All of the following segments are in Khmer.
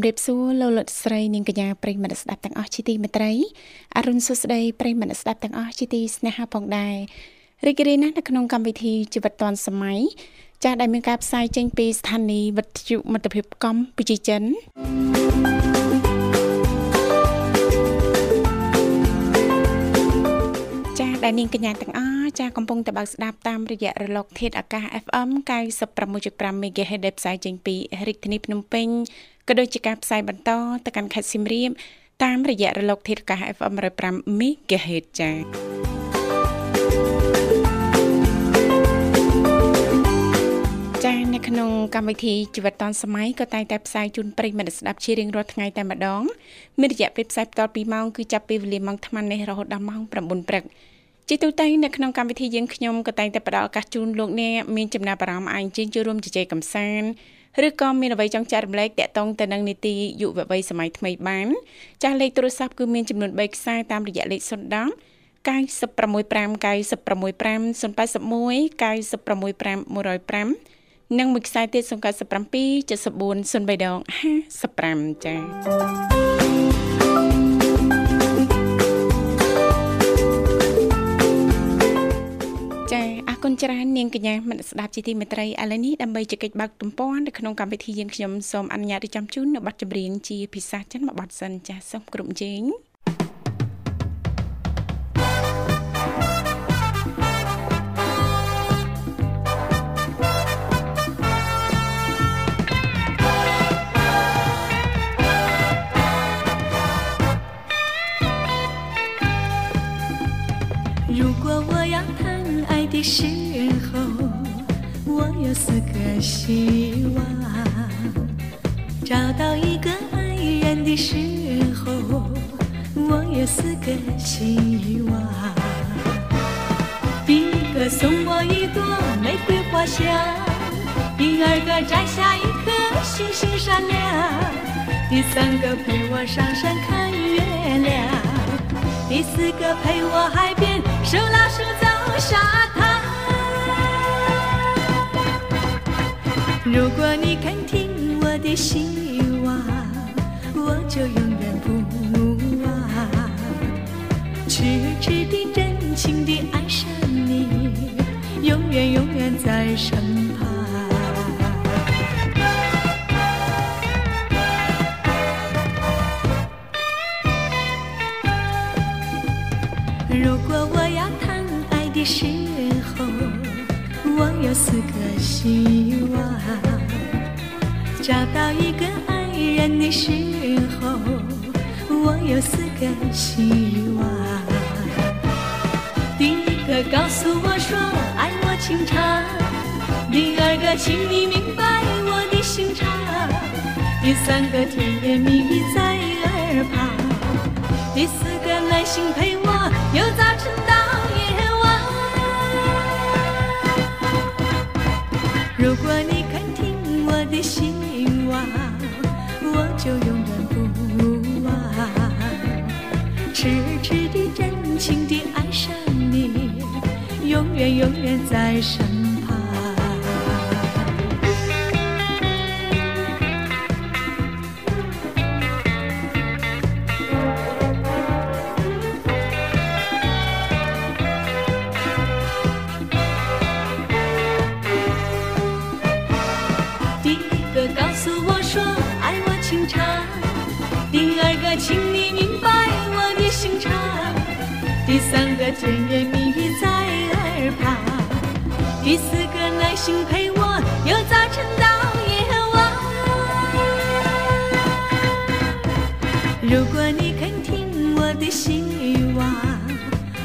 ជម្រាបសួរលោកលោកស្រីនាងកញ្ញាប្រិយមិត្តស្ដាប់ទាំងអស់ជាទីមេត្រីអរុនសុស្ដីប្រិយមិត្តស្ដាប់ទាំងអស់ជាទីស្នេហាផងដែររីករាយណាស់នៅក្នុងកម្មវិធីជីវិតឌွန်សម័យចាស់ដែលមានការផ្សាយចេញពីស្ថានីយ៍វិទ្យុមិត្តភាពកម្ពុជាចិន នាងកញ្ញាទាំងអស់ចាស់កំពុងតបស្ដាប់តាមរយៈរលក ធាតុអាកាស FM 96.5 MHz ដែលផ្សាយចេញពីរាជធានីភ្នំពេញក៏ដូចជាការផ្សាយបន្តទៅកាន់ខេត្តសៀមរាបតាមរយៈរលកធាតុអាកាស FM 105 MHz ចា៎ចា៎នៅក្នុងកម្មវិធីជីវិតឌុនសម័យក៏តែងតែផ្សាយជូនប្រិយមិត្តស្ដាប់ជារៀងរាល់ថ្ងៃតែម្ដងមានរយៈពេលផ្សាយបន្ត2ម៉ោងគឺចាប់ពីវេលាម៉ោង8:00នេះរហូតដល់ម៉ោង9:00ព្រឹក ជាទូទៅនៅក្នុងកម្មវិធីយើងខ្ញុំក៏តែងតែផ្ដល់ឱកាសជូនលោកអ្នកមានចំណាប់អារម្មណ៍អាចជិះចូលរួមជជែកកម្សាន្តឬក៏មានអ្វីចង់ចែករំលែកតាក់ទងទៅនឹងនីតិយុវវ័យសម័យថ្មីបាន ចាស់លេខទូរស័ព្ទគឺមានចំនួន3ខ្សែតាមរយៈលេខ010 965 965 081 965 105និងមួយខ្សែទៀត097 74 03ដង55ចា៎ គុណច្រើននាងកញ្ញាមនស្ដាប់ជាទីមេត្រីឥឡូវនេះដើម្បីជែកបើកទំព័រនៅក្នុងកម្មវិធីយើងខ្ញុំសូមអនុញ្ញាតរៀបចំជូននៅប័ណ្ណចម្រៀងជាភាសាចិនមួយប័ណ្ណសិនចាសូមគ្រប់ជេង 陪我海边手拉手走沙滩。如果你肯听我的希望，我就永远不忘，痴痴地、真情地爱上你，永远永远在身我有四个希望；找到一个爱人的时候，我有四个希望。第一个告诉我说爱我情长，第二个请你明白我的心肠，第三个甜言蜜语在耳旁。第四个耐心陪我，由早晨到如果你肯听我的心望，我就永远不忘，痴痴的、真情的爱上你，永远永远在身旁。甜言蜜语在耳旁。第四个耐心陪我，又早晨到夜晚。如果你肯听我的希望，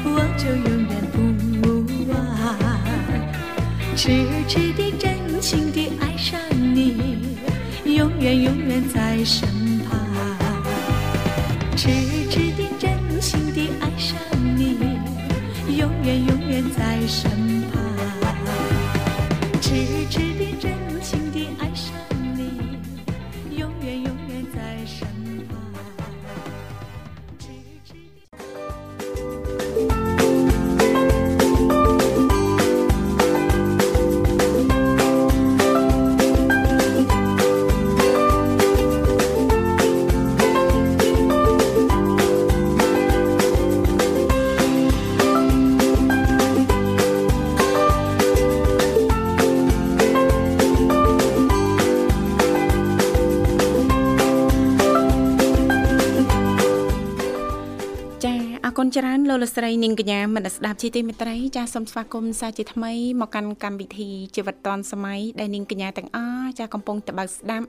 我就永远不忘。痴痴的、真情的爱上你，永远永远在身。 លោកលកស្រីនាងកញ្ញាមនស្សស្ដាប់ជីទីមេត្រីចាសូមស្វាគមន៍សាជាថ្មីមកកាន់កម្មវិធីជីវិតឌွန်សម័យដែលនាងកញ្ញាទាំងអស់ចាកំពុងតបស្ដាប់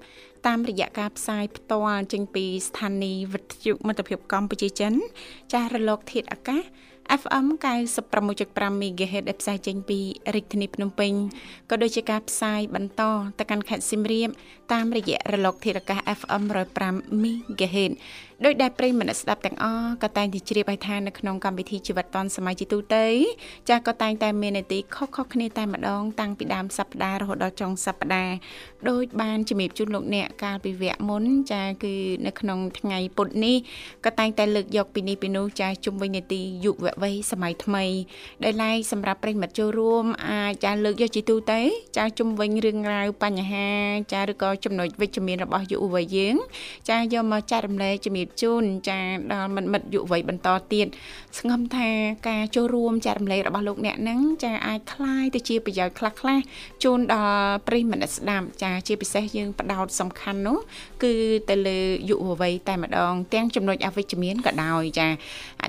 តាមរយៈការផ្សាយផ្ទាល់ចេញពីស្ថានីយ៍វិទ្យុមិត្តភាពកម្ពុជាចិន ចារលកធាតុអាកាស FM 96.5 MHz ដែលផ្សាយចេញពីរាជធានីភ្នំពេញក៏ដូចជាការផ្សាយបន្តទៅកាន់ខេត្តសៀមរាបតាមរយៈរលកធាតុអាកាស FM 105 MHz ដោយដែលប្រិយមិត្តអ្នកស្ដាប់ទាំងអស់ក៏តែងតែជ្រាបឲ្យថានៅក្នុងកម្មវិធីជីវិតឌុនសម័យជាទូទៅចាស់ក៏តែងតែមាននីតិខុសៗគ្នាតែម្ដងតាំងពីដើមសប្ដាហ៍រហូតដល់ចុងសប្ដាហ៍ដោយបានជំរាបជូនលោកអ្នកកាលពីវគ្គមុនចាគឺនៅក្នុងថ្ងៃពុធនេះក៏តែងតែលើកយកពីនេះពីនោះចាជុំវិញនីតិយុវវ័យសម័យថ្មីដែលឡែកសម្រាប់ប្រិយមិត្តចូលរួមអាចចាលើកយកជាទូទៅចាជុំវិញរឿងរ៉ាវបញ្ហាចាឬក៏ចំណុចវិជ្ជមានរបស់យុវវ័យយើងចាយកមកចែករំលែកជំរាបជូនចាដល់មិត្តមិត្តយុវវ័យបន្តទៀតស្ងំថាការចូលរួមចែករំលែករបស់លោកអ្នកហ្នឹងចាអាចคล้ายទៅជាប្រយោជន៍ខ្លះខ្លះៗជូនដល់ប្រិយមិត្តអ្នកស្ដាប់ចាជាពិសេសយើងផ្ដោតសំខាន់នោះគឺទៅលើយុវវ័យតែម្ដង ទាំងចំណុចអវិជ្ជមានក៏ដោយចា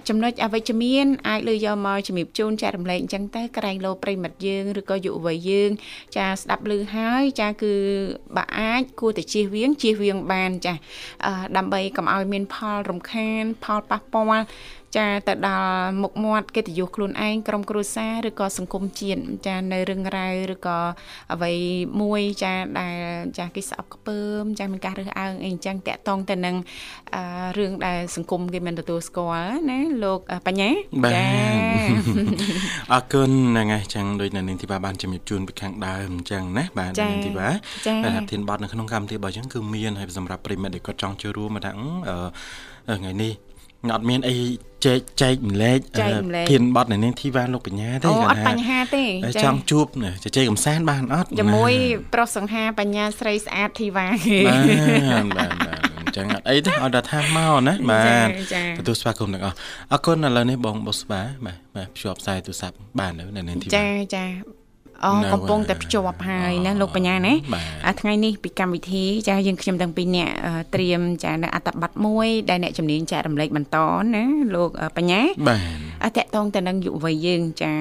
ចំណុចអវិជ្ជមានអាចលើយកមកជំរាបជូនចែករំលែកអញ្ចឹងទៅក្រែងលោប្រិយមិត្តយើងឬក៏យុវវ័យយើង ចាស្ដាប់ឮហើយចាគឺបើអាចគួរតែជៀសវាងជៀសវាងបានចាអឺដើម្បីកុំឲ្យមាន ផលរំខាន ផលប៉ះពាល់ ចាទៅដល់មុខមាត់កិត្តិយសខ្លួនឯងក្រុមគ្រួសារឬក៏សង្គមជាតិចានៅរឿងរ៉ាវឬក៏អ្វីមួយចាដែលចាគេស្អប់ខ្ពើមចាមានការរើសអើងអីអញ្ចឹងតាក់ទងទៅនឹងអឺរឿងដែលសង្គមគេមិនទទួលស្គាល់ណាលោកអ่าបញ្ញាបាទអរគុណហ្នឹងហើយចឹងដូចនៅនាងធីបាបានជំរាបជូនពីខាងដើមអញ្ចឹងណាបាទចា៎នាងធីបាចា៎តែថាធានបត់នៅក្នុងកម្មវិធីរបស់យើងគឺមានហើយសម្រាប់ប្រិមិត្តដែលគាត់ចង់ចូលរួមមកថាអឺអឺថ្ងៃនេះ អត់មានអីចែកចែកម្លែកចែកម្លែកធានបត់នៅនាងធីបាលោកបញ្ញាទេអូអត់គាត់ថាបញ្ហាទេតែចង់ជួបណាជជែកកំសាន្តបានអត់ជាមួយណាប្រុសសង្ហាបញ្ញាស្រីស្អាតធីវ៉ាបាទបាទបាទអញ្ចឹងអត់អីទេឲ្យតែថាមកណាបាទចា៎ទទួលស្វាគមន៍ទាំងអស់អរគុណឥឡូវនេះបងបុស្បាបាទបាទភ្ជាប់ខ្សែទូរស័ព្ទបាននៅនៅនាងធីបាចាចា អូនៅកំពុងតែភ្ជាប់ហើយណាលោកបញ្ញាណាបាទអាថ្ងៃនេះពីកម្មវិធីចាយើងខ្ញុំទាំងពីរអ្នកអឺត្រៀមចានៅអត្តប័ត្រមួយ ដែលអ្នកជំនាញចែករំលែកបន្តណាលោកអឺបញ្ញាបាទអតកតងទៅនឹងយុវវ័យយើងចា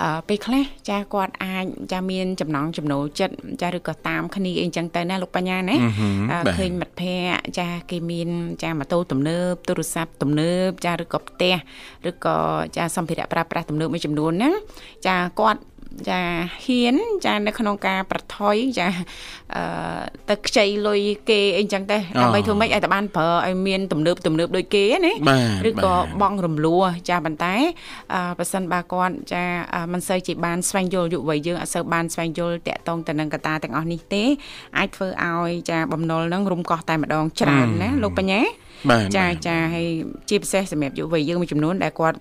អឺពេលខ្លះចាគាត់អាចចាមានចំណងចំណូលចិត្តចាឬក៏តាមគ្នាអីចឹងទៅណាលោកបញ្ញាណាអឺហឹមអឺបាទឃើញមិត្តភ័ក្តិចាគេមានចាម៉ូតូទំនើបទូរស័ព្ទទំនើបចាឬក៏ផ្ទះឬក៏ចាសម្ភារៈប្រើប្រាស់ទំនើបមួយចំនួនហ្នឹងចាគាត់ ចាហ៊ានចានៅក្នុងការប្រថុយចាអឺទៅខ្ចីលុយគេអីចឹងទៅដើម្បីធ្វើម៉េចឲ្យតែបានប្រើឲ្យមានទំនើបទំនើបដូចគេណាបាទឬក៏បាទបងរំលោះចាប៉ុន្តែអឺប៉ះសិនបើគាត់ចាអឺមិនសូវជាបានស្វែងយល់យុវវ័យយើងអត់សូវបានស្វែងយល់តាក់ទងទៅនឹងកត្តាទាំងអស់នេះទេអាចធ្វើឲ្យចាបំណុលហ្នឹងរំកោះតែម្ដងច្រើនណាលោកបញ្ញាបាទចាបាទចាហើយជាពិសេសសម្រាប់យុវវ័យយើងមួយចំនួនដែលគាត់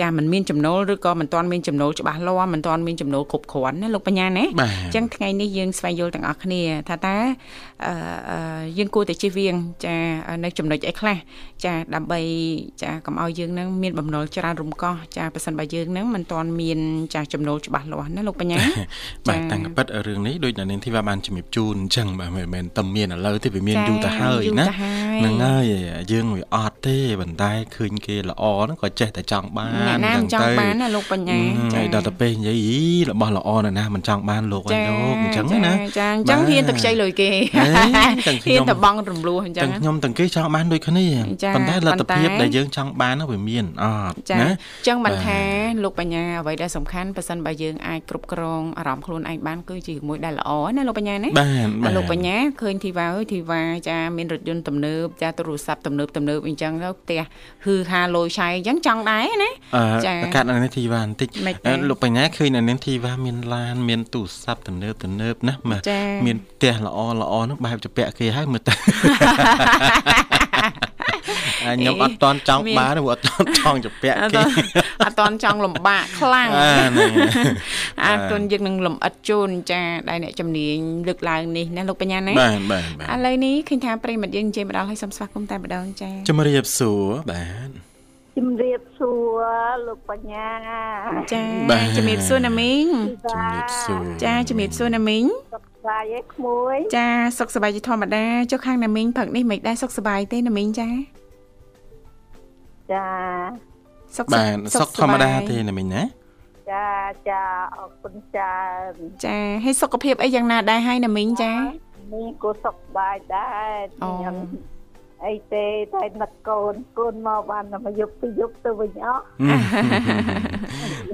ចាមិនមានចំណូលឬក៏មិនទាន់មានចំណូលច្បាស់លាស់មិនទាន់មានចំណូលគ្រប់គ្រាន់ណាលោកបញ្ញាណាបាទអញ្ចឹងថ្ងៃនេះយើងស្វែងយល់ទាំងអស់គ្នាថាតើអឺអឺយើងគួរតែជៀសវាងចានៅចំណុចអីខ្លះចាដើម្បីចាកុំឲ្យយើងនឹងមានបំណុលច្រើនរំកោះចាប៉ះសិនបើយើងនឹងមិនទាន់មានចាចំណូលច្បាស់លាស់ណាលោកបញ្ញាបាទតាំងពីពិតរឿងនេះដូចនៅនាងធីបាបានជំរាបជូនអញ្ចឹងបាទមិនមែនតែមានឥឡូវទេវាមានយូរទៅហើយយូរណាទៅហើយហ្នឹងហើយយើងវាអត់ទេប៉ុន្តែឃើញគេល្អហ្នឹងក៏ចេះតែចង់បានអ្នកណាមិនចង់បានណាលោកបញ្ញាចាដល់ទៅពេលនិយាយយីរបស់ល្អណាស់ណាមិនចង់បានលោកឲ្យលោកអញ្ចឹងណាចាអញ្ចឹងហ៊ានទៅខ្ចីលុយគេហេទាំងខ្ញុំហ៊ានទៅបង់រំលោះអញ្ចឹងទាំងខ្ញុំទាំងគេចង់បានដូចគ្នាចាប៉ុន្តែលទ្ធភាពប៉ុន្តែដែលយើងចង់បាននោះវាមានអត់ចាណាអញ្ចឹងបានបាទថាលោកបញ្ញាអ្វីដែលសំខាន់ប៉ះសិនបើយើងអាចគ្រប់គ្រងអារម្មណ៍ខ្លួនឯងបានគឺជាមួយដែលល្អណាលោកបញ្ញាណាបាទបាអាទលោកបញ្ញាឃើញធីវ៉ាអើយធីវ៉ាចាមានរថយន្តទំនើបចាទូរស័ព្ទទំនើបទំនើបអញ្ចឹងទៅផ្ទះហឺហាលយឆៃអញ្ចឹងចង់ដែរណាអឺចាកាត់អានេះធីវ៉ាបន្តិចមិនទេអឺលោកបញ្ញាឃើញអានេះធីវ៉ាមានឡានមានទូរស័ព្ទទំនើបទំនើបណាបាទចាមានផ្ទះល្អល្អហ្នឹងបែបជពាក់គេហើយមើលទៅអាខ្ញុំអត់តន់ចង់មានបានទេព្រោះអត់តន់ចង់ជពាក់អត់គេតអត់តន់ចង់លំបាកខ្លាំងអាហ្នឹងអាគុណយើងនឹងលំអិតជូនចាដែលអ្នកជំនាញលើកឡើងនេះណាលោកបញ្ញាណាបាទបាទបាទឥឡូវនេះឃើញថាប្រិយមិត្តយើងជិះមកដល់ហើយសូមស្វាគមន៍តែម្ដងចាជំរាបសួរបាទ ជំរាបសួរលោកបញ្ញាចាបាទជំរាបសួរណាមីងជំរាបសួរចាជំរាបសួរណាមីងសុខសប្បាយឯក្មួយចាសុខសប្បាយជាធម្មតាចុះខាងណាមីងផឹកនេះមិនដែរសុខសប្បាយទេណាមីងចាចាសុខបាទសុខធម្មតាទេណាមិញណាចាចាអរគុណចានចាហើយសុខភាពអីយ៉ាងណាដែរហើយណាមីងចានេះក៏សុខសប្បាយដែរអូខ្ញុំ អីទេតែនឹកកូនកូនមកបានតែមកយប់ពីយប់ទៅវិញអស់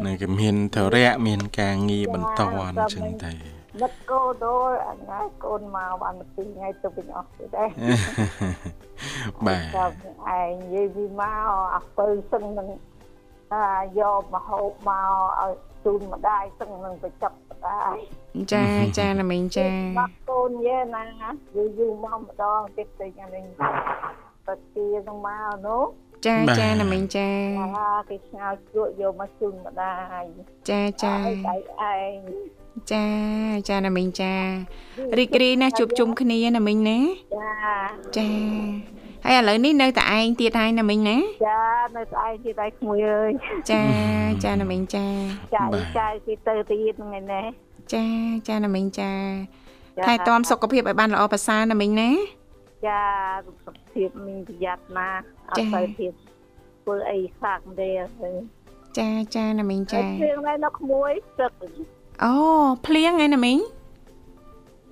នៅគេមានធរៈមានការងារបន្តអញ្ចឹងទៅនឹកកូនដូចអញ្ញើកូនមកបានតែពីរថ្ងៃទៅវិញអស់ទៅដែរបាទចាំឯងនិយាយពីមកអាពៅសឹងនឹងអាយកមកហូបមកឲ្យ ជូនម្ដាយសឹងនឹងទៅចាប់ម្ដាយចាចាណាមីងចាបាក់កូនយេណាយូរយូរមកម្ដងទៀតទៅយ៉ាងនេះទៅទីនឹងមកនោះចាចាណាមីងចាអាគេឆ្ងោជ្រក់យកមកជូនម្ដាយចាចាឲ្យដៃឯង ចាចាណាមីងចារីករាយណាស់ជួបជុំគ្នាណាមីងណាចាចាហើយឥឡូវនេះនៅតែឯងទៀតហើយណាមីងណាចានៅស្អែកទៀតឯងក្មួយអើយចាចាណាមីងចាចាចាគេទៅទៀតហ្នឹងឯណែចាចាណាមីងចាចាថែទាំសុខភាពឲ្យបានល្អប្រសើរណាមីងណាចាសុខភាពមានប្រយ័ត្នណាអចាត់ទៅភាពធ្វើអីខ្លាក់ទេទៅចាចាណាមីងចាចាព្រៀងដែរនៅក្មួយព្រឹក អូភ្លៀងហើយណាមីង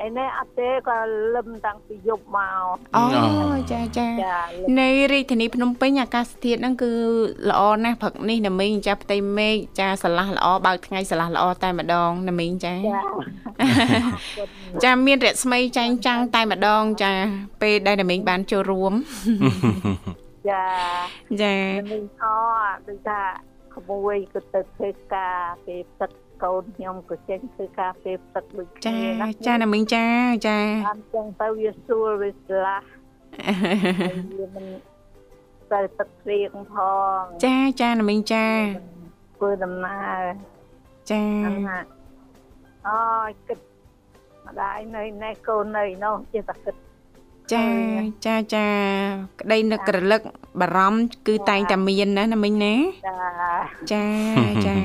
ឯនេះអត់ទេក៏លឹមតាំងពីយប់មកអូអូចាចាចាលឹមនៅរាជធានីភ្នំពេញអាកាសធាតុហ្នឹងគឺល្អណាស់ព្រឹកនេះណាមីងចាផ្ទៃមេឃចាស្រឡះល្អបើកថ្ងៃស្រឡះល្អតែម្ដងណាមីងចាចាចាមានរស្មីចែងចាំងតែម្ដង ចា ពេលដែលណាមីងបានចូលរួមចាចានឹងអដូចថាក្មួយក៏ទៅធ្វើការពេលទឹក កូនខ្ញុំក៏ចេញធ្វើការពេលទឹកដូចចាគ្នាណាចាណាមីងចាចាបានចឹងទៅវាស្រួលវាស្លាស់វាមិនទៅទឹកព្រៀងផងចាចាណាមីងចាធ្វើដំណើរចាហ្នឹងណាអូយគិតម្ដាយនៅណែកូននៅនោះចេះតែគិត ចាចាចាក្តីនឹករលឹកបារម្ភគឺតែងតែមានណាណាមីងណាចាចាចា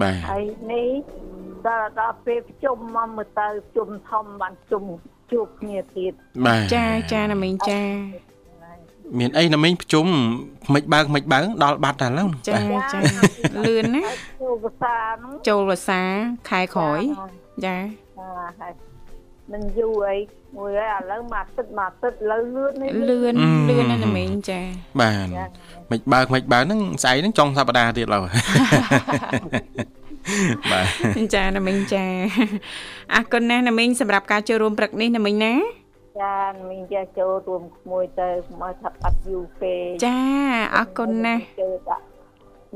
បាទហើយនេះដល់ដល់ពេលប្រជុំមកមើលទៅប្រជុំធំបានជុំជួបគ្នាទៀតបាទចាចាណាមីងចាមានអីណាមិញប្រជុំមិនបើកមិនបើកដល់បាត់តែឡើយចាចាលឿនណាហើយជួបភាសាហ្នឹងចូលវស្សាខែក្រោយចាអាហើយមិនយូរអី មួយហើយឥឡូវមកទឹកមកទឹកឥឡូវលឿននេះលឿនលឿនណាស់ណាមីងចាបាទមិនបើកមិនបើកហ្នឹងស្អែកហ្នឹងចុងសប្តាហ៍ទៀតឡើយបាទចាណាមីងចាអរគុណណាស់ណាមីងសម្រាប់ការចូលរួមព្រឹកនេះណាមីងណាចាមីងចាចូលរួមក្មួយទៅមកថាបាត់យូរពេកចាអរគុណណាស់ចូលដាក់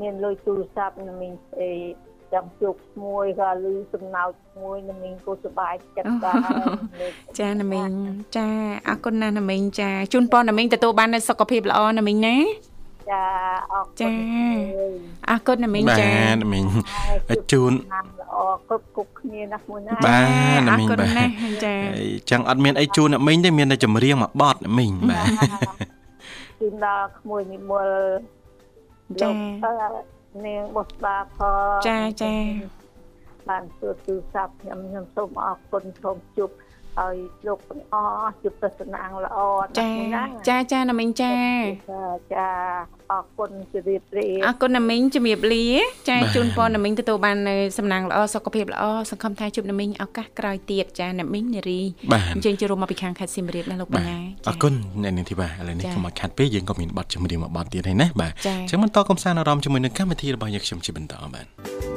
មានលុយទូរស័ព្ទណាមីងអី ចាំជួបក្មួយក៏លឺសំណោចក្មួយណាមីងក៏សប្បាយចិត្តដែរចាណាមីងចាអរគុណណាស់ណាមីងចាជូនពរណាមីងទទួលបាននូវសុខភាពល្អណាមីងណាចាអរគុណចាអរគុណណាមីងបាចាទមិញជូនបានល្អគ្រប់គ្រប់គ្នាណាមួយណាបាទអណារមីងគុណបាទណាស់ចាអីចឹងអត់មានអីជូនអ្នកមីងទេមានតែចម្រៀងមកបត់អ្នកមីងបាទជូនដល់ក្មួយនិមលចាលោក នាងបុស្បាផងចាចាបានទូទូរស័ព្ទខ្ញុំខ្ញុំសូមអរគុណសូមជប់ ឲ្យលោកទាំងអស់ជួបទស្សនាល្អចាណាចាចាណាមីងចាចាចាអរគុណជម្រាបលាអរគុណណាមីងជំរាបលាចាបាទជូនពរណាមីងទទួលបាននៅសំណាងល្អសុខភាពល្អសង្ឃឹមថាជួបណាមីងឱកាសក្រោយទៀតចាណាមីងនារីបាទអញ្ជើញចូលរួមមកពីខាងខេត្តសៀមរាបណាលោកបបាទញ្ញាអរគុណអ្នកនាងធីបាឥឡូវនេះចាកុំឲ្យខាត់ពេកយើងក៏មានបទចម្រៀងមួយបទទៀតហើយណាបាទចាអញ្ចឹងបន្តកំសាន្តអារម្មណ៍ជាមួយនឹងកម្មវិធីរបស់យើងខ្ញុំជាបន្តបាទ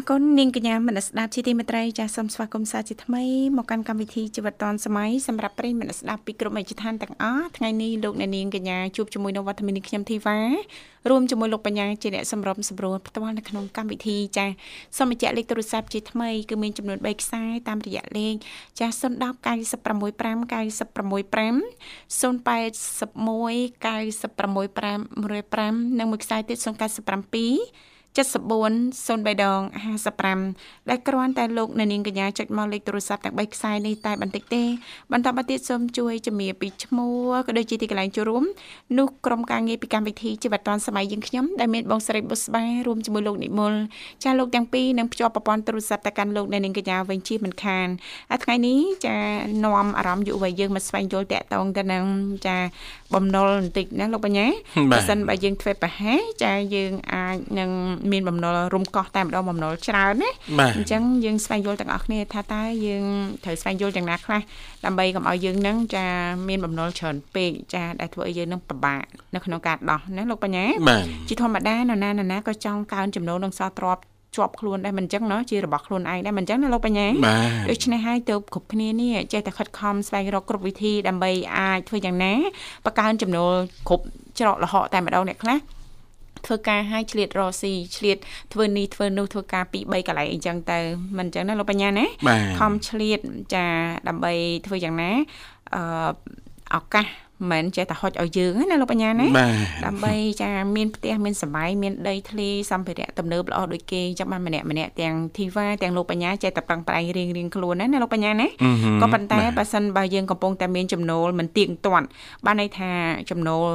អរគុណនាងកញ្ញាមនស្សស្ដាប់ជាទីមេត្រីចាសូមស្វាគមន៍សាជាថ្មីមកកាន់កម្មវិធីជីវិតឌွန်សម័យសម្រាប់ប្រិយមិត្តស្ដាប់ពីគ្រប់មជ្ឈដ្ឋានទាំងអស់ថ្ងៃនេះលោកអ្នកនាងកញ្ញាជួបជាមួយនៅវត្តមាននេះខ្ញុំធីវ៉ារួមជាមួយលោកបញ្ញាជាអ្នកសម្របសម្រួលផ្ទាល់នៅក្នុងកម្មវិធីចាសូមបញ្ជាក់លេខទូរស័ព្ទជាថ្មីគឺមានចំនួន3ខ្សែតាមរយៈលេខចា010 965 965 081 965 105និងមួយខ្សែទៀត097 7403ដង55ដែលគ្រាន់តែលោកអ្នកនាងកញ្ញាចុចមកលេខទូរស័ព្ទទាំង3ខ្សែនេះតែបន្តិចទេបន្តមកទៀតសូមជួយជំរាបពីឈ្មោះក៏ដូចជាទីកន្លែងចូលរួមនោះក្រុមការងារពីកម្មវិធីជីវិតឌွန်សម័យយើងខ្ញុំដែលមានបងស្រីបុស្បារួមជាមួយលោកនិមលចាលោកទាំងពីរនឹងភ្ជាប់ប្រព័ន្ធទូរស័ព្ទទៅកាន់លោកអ្នកនាងកញ្ញាវិញជាមិនខានហើយថ្ងៃនេះចានាំអារម្មណ៍យុវវ័យយើងមកស្វែងយល់តាក់ទងទៅនឹងចាបំណុលបន្តិចណាលោកបញ្ញាបាទបើសិនបើយើងធ្វើប្រហែសចាយើងអាចនឹងមានបំណុលរុំកោះតែម្ដងបំណុលច្រើនណា បាទ អញ្ចឹងយើងស្វែងយល់ទាំងអស់គ្នាថាតើយើងត្រូវស្វែងយល់យ៉ាងណាខ្លះដើម្បីកុំឲ្យយើងនឹងចាមានបំណុលច្រើនពេកចាដែលធ្វើឲ្យយើងនឹងពិបាកនៅក្នុងការដោះណាលោកបញ្ញា បាទ ជាធម្មតានរណានរណាក៏ចង់កើនចំណូលនឹងសល់ទ្រព្យជាប់ខ្លួនដែរមិនអញ្ចឹងเนาะជារបស់ខ្លួនឯងដែរមិនអញ្ចឹងណាលោកបញ្ញា បាទ ដូច្នេះហើយទៅគ្រប់គ្នានេះចេះតែខិតខំស្វែងរកគ្រប់វិធីដើម្បីអាចធ្វើយ៉ាងណាបង្កើនចំណូលគ្រប់ច្រកល្ហកតែម្ដងអ្នកខ្លះ ធ្វើការឲ្យឆ្លៀតរកស៊ីឆ្លៀតធ្វើនេះធ្វើនោះធ្វើការពី3កន្លែងអីចឹងទៅមិនអញ្ចឹងណាលោកបញ្ញាណាបាទខំឆ្លៀតចាដើម្បីធ្វើយ៉ាងណាអឺឱកាស មិនចេះតែហុចឲ្យយើងណាលោកបញ្ញាណាបាទដើម្បីចាមានផ្ទះមានសបាយមានដីធ្លីសម្ភារៈទំនើបល្អដូចគេចាំបានម្នាក់ម្នាក់ទាំងធីវ៉ាទាំងលោកបញ្ញាចេះតែប្រឹងប្រែងរៀងរៀងខ្លួនណាណាលោកបញ្ញាណាអឺហឹមក៏ប៉ុន្តែបាទបើសិនបើយើងកំពុងតែមានចំណូលមិនទៀងទាត់បានន័យថាចំណូល